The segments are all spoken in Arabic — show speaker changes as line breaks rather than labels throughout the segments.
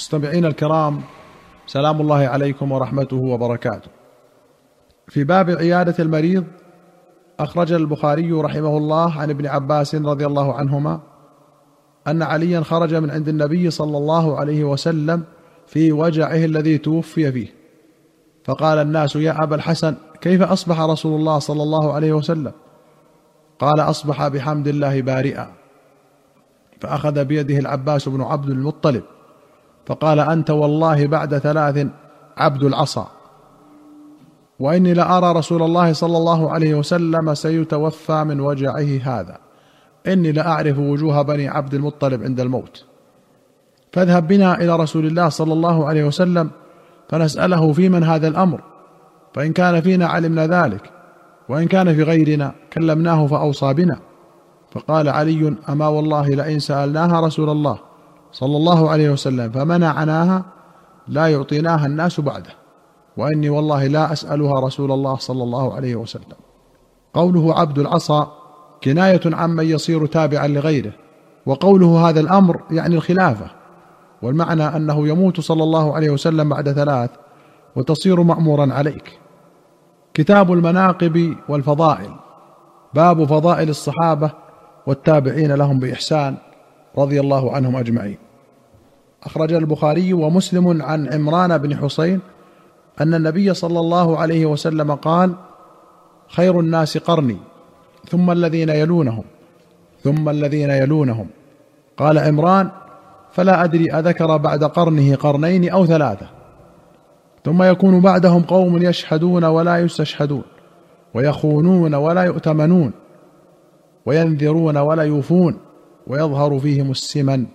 مستمعين الكرام سلام الله عليكم ورحمته وبركاته. في باب عيادة المريض أخرج البخاري رحمه الله عن ابن عباس رضي الله عنهما أن عليا خرج من عند النبي صلى الله عليه وسلم في وجعه الذي توفي فيه. فقال الناس يا أبا الحسن كيف أصبح رسول الله صلى الله عليه وسلم؟ قال أصبح بحمد الله بارئا. فأخذ بيده العباس بن عبد المطلب. فقال أنت والله بعد ثلاث عبد العصا. وإني لارى رسول الله صلى الله عليه وسلم سيتوفى من وجعه هذا. إني لاعرف وجوه بني عبد المطلب عند الموت. فاذهب بنا إلى رسول الله صلى الله عليه وسلم فنسأله في من هذا الأمر. فإن كان فينا علمنا ذلك وإن كان في غيرنا كلمناه فأوصى بنا. فقال علي أما والله لئن سألناها رسول الله صلى الله عليه وسلم فمنعناها لا يعطيناها الناس بعده. وإني والله لا أسألها رسول الله صلى الله عليه وسلم. قوله عبد العصا كناية عمن يصير تابعا لغيره. وقوله هذا الأمر يعني الخلافة. والمعنى أنه يموت صلى الله عليه وسلم بعد ثلاث وتصير مأمورا عليك. كتاب المناقب والفضائل. باب فضائل الصحابة والتابعين لهم بإحسان. رضي الله عنهم أجمعين. أخرج البخاري ومسلم عن عمران بن حسين أن النبي صلى الله عليه وسلم قال خير الناس قرني ثم الذين يلونهم ثم الذين يلونهم. قال عمران فلا أدري أذكر بعد قرنه قرنين أو ثلاثة ثم يكون بعدهم قوم يشهدون ولا يستشهدون ويخونون ولا يؤتمنون وينذرون ولا يوفون ويظهر فيهم السمن.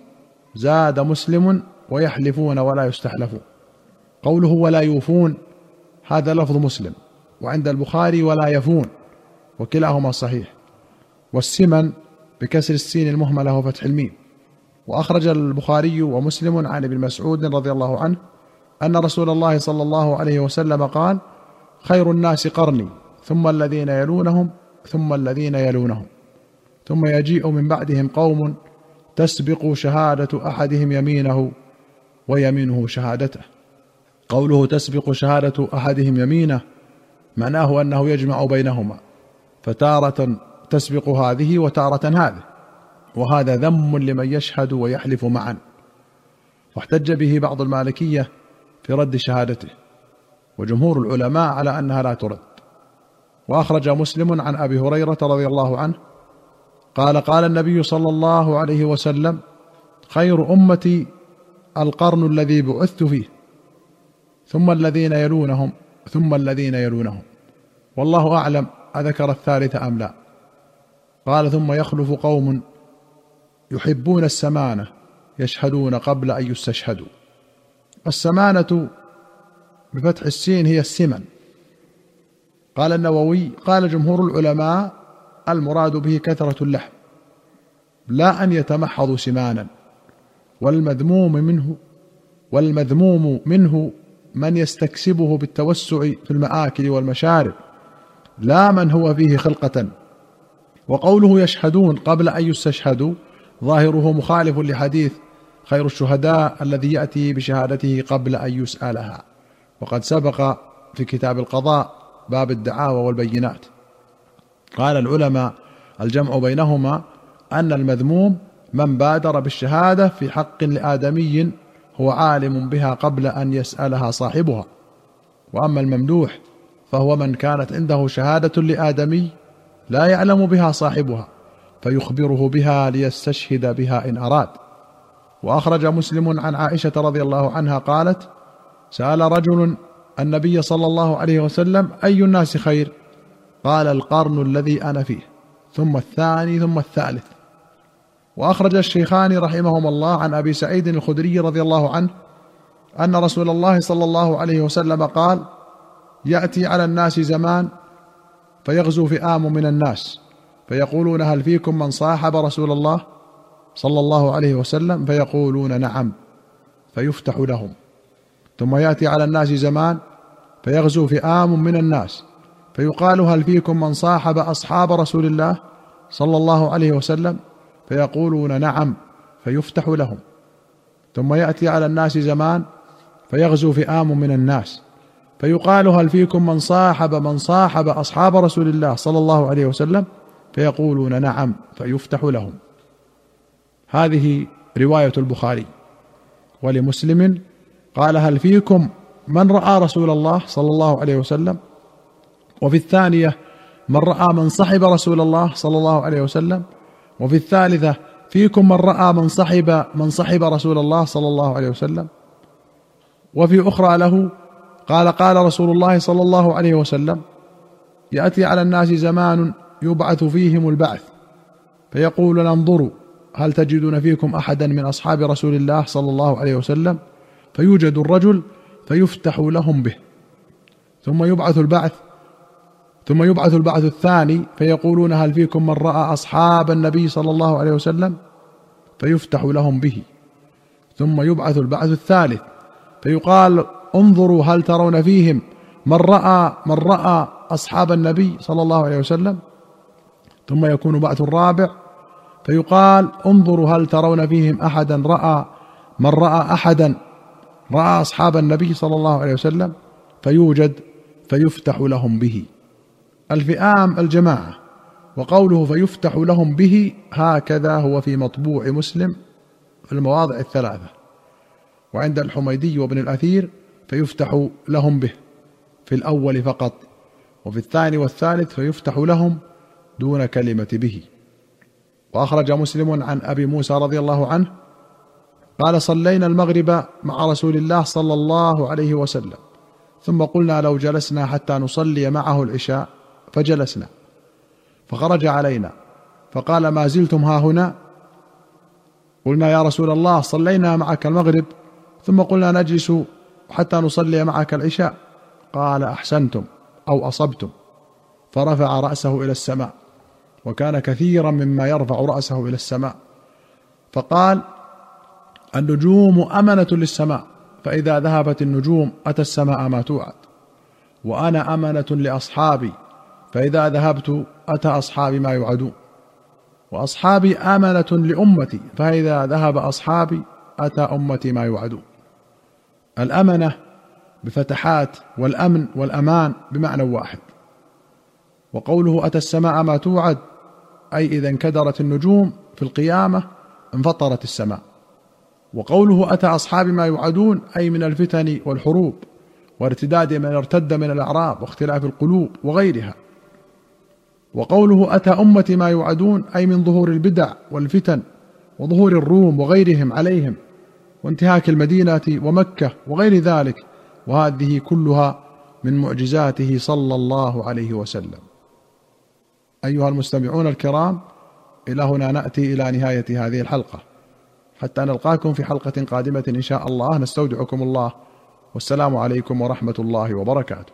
زاد مسلم ويحلفون ولا يستحلفون. قوله ولا يوفون هذا لفظ مسلم. وعند البخاري ولا يفون وكلاهما صحيح. والسمن بكسر السين المهملة وفتح الميم. وأخرج البخاري ومسلم عن ابن مسعود رضي الله عنه أن رسول الله صلى الله عليه وسلم قال خير الناس قرني ثم الذين يلونهم ثم الذين يلونهم. ثم يجيء من بعدهم قوم تسبق شهادة أحدهم يمينه ويمينه شهادته. قوله تسبق شهادة أحدهم يمينه معناه أنه يجمع بينهما فتارة تسبق هذه وتارة هذه وهذا ذم لمن يشهد ويحلف معا. واحتج به بعض المالكية في رد شهادته وجمهور العلماء على أنها لا ترد. وأخرج مسلم عن أبي هريرة رضي الله عنه قال قال النبي صلى الله عليه وسلم خير أمتي القرن الذي بعثت فيه ثم الذين يلونهم ثم الذين يلونهم. والله أعلم أذكر الثالث أم لا. قال ثم يخلف قوم يحبون السمانة يشهدون قبل أن يستشهدوا. السمانة بفتح السين هي السمن. قال النووي قال جمهور العلماء المراد به كثرة اللحم. لا أن يتمحضوا سمانا. والمذموم منه والمذموم منه من يستكسبه بالتوسع في المآكل والمشارب. لا من هو فيه خلقة. وقوله يشهدون قبل أن يستشهدوا ظاهره مخالف لحديث خير الشهداء الذي يأتي بشهادته قبل أن يسألها. وقد سبق في كتاب القضاء باب الدعاوى والبينات. قال العلماء الجمع بينهما أن المذموم من بادر بالشهادة في حق لآدمي هو عالم بها قبل أن يسألها صاحبها. وأما الممدوح فهو من كانت عنده شهادة لآدمي لا يعلم بها صاحبها فيخبره بها ليستشهد بها إن أراد. وأخرج مسلم عن عائشة رضي الله عنها قالت سأل رجل النبي صلى الله عليه وسلم أي الناس خير؟ قال القرن الذي أنا فيه ثم الثاني ثم الثالث. وأخرج الشيخان رحمهما الله عن أبي سعيد الخدري رضي الله عنه أن رسول الله صلى الله عليه وسلم قال يأتي على الناس زمان فيغزو فئام من الناس فيقولون هل فيكم من صاحب رسول الله صلى الله عليه وسلم؟ فيقولون نعم فيفتح لهم. ثم يأتي على الناس زمان فيغزو فئام من الناس فيقال هل فيكم من صاحب أصحاب رسول الله صلى الله عليه وسلم؟ فيقولون نعم فيفتح لهم. ثم يأتي على الناس زمان فيغزو فئام من الناس. فيقال هل فيكم من صاحب من صاحب أصحاب رسول الله صلى الله عليه وسلم؟ فيقولون نعم فيفتح لهم. هذه رواية البخاري. ولمسلم قال هل فيكم من رأى رسول الله صلى الله عليه وسلم؟ وفي الثانية من رأى من صحب رسول الله صلى الله عليه وسلم. وفي الثالثة فيكم من رأى من صحب من صحب رسول الله صلى الله عليه وسلم. وفي أخرى له قال قال رسول الله صلى الله عليه وسلم يأتي على الناس زمان يبعث فيهم البعث. فيقول انظروا هل تجدون فيكم أحدا من أصحاب رسول الله صلى الله عليه وسلم؟ فيوجد الرجل فيفتح لهم به. ثم يبعث البعث ثم يبعث البعث الثاني فيقولون هل فيكم من رأى أصحاب النبي صلى الله عليه وسلم؟ فيفتح لهم به. ثم يبعث البعث الثالث فيقال انظروا هل ترون فيهم من رأى من رأى أصحاب النبي صلى الله عليه وسلم؟ ثم يكون بعث الرابع فيقال انظروا هل ترون فيهم أحدا رأى من رأى أحدا رأى أصحاب النبي صلى الله عليه وسلم؟ فيوجد فيفتح لهم به. الفئام الجماعة وقوله فيفتح لهم به هكذا هو في مطبوع مسلم في المواضع الثلاثة. وعند الحميدي وابن الأثير فيفتح لهم به في الأول فقط وفي الثاني والثالث فيفتح لهم دون كلمة به. وأخرج مسلم عن أبي موسى رضي الله عنه قال صلينا المغرب مع رسول الله صلى الله عليه وسلم ثم قلنا لو جلسنا حتى نصلي معه العشاء فجلسنا فخرج علينا فقال ما زلتم ها هنا؟ قلنا يا رسول الله صلينا معك المغرب ثم قلنا نجلس حتى نصلي معك العشاء. قال أحسنتم أو أصبتم. فرفع رأسه إلى السماء وكان كثيرا مما يرفع رأسه إلى السماء. فقال النجوم أمنة للسماء فإذا ذهبت النجوم أتى السماء ما توعد. وأنا أمنة لأصحابي فإذا ذهبت أتى أصحابي ما يوعدون. وأصحابي آمنة لأمتي فإذا ذهب أصحابي أتى أمتي ما يوعدون. الأمنة بفتحات والأمن والأمان بمعنى واحد. وقوله أتى السماء ما توعد أي إذا انكدرت النجوم في القيامة انفطرت السماء. وقوله أتى اصحاب ما يوعدون أي من الفتن والحروب وارتداد من ارتد من الأعراب واختلاف القلوب وغيرها. وقوله أتى أمتي ما يوعدون أي من ظهور البدع والفتن وظهور الروم وغيرهم عليهم وانتهاك المدينة ومكة وغير ذلك وهذه كلها من معجزاته صلى الله عليه وسلم. أيها المستمعون الكرام إلى هنا نأتي إلى نهاية هذه الحلقة. حتى نلقاكم في حلقة قادمة إن شاء الله. نستودعكم الله. والسلام عليكم ورحمة الله وبركاته.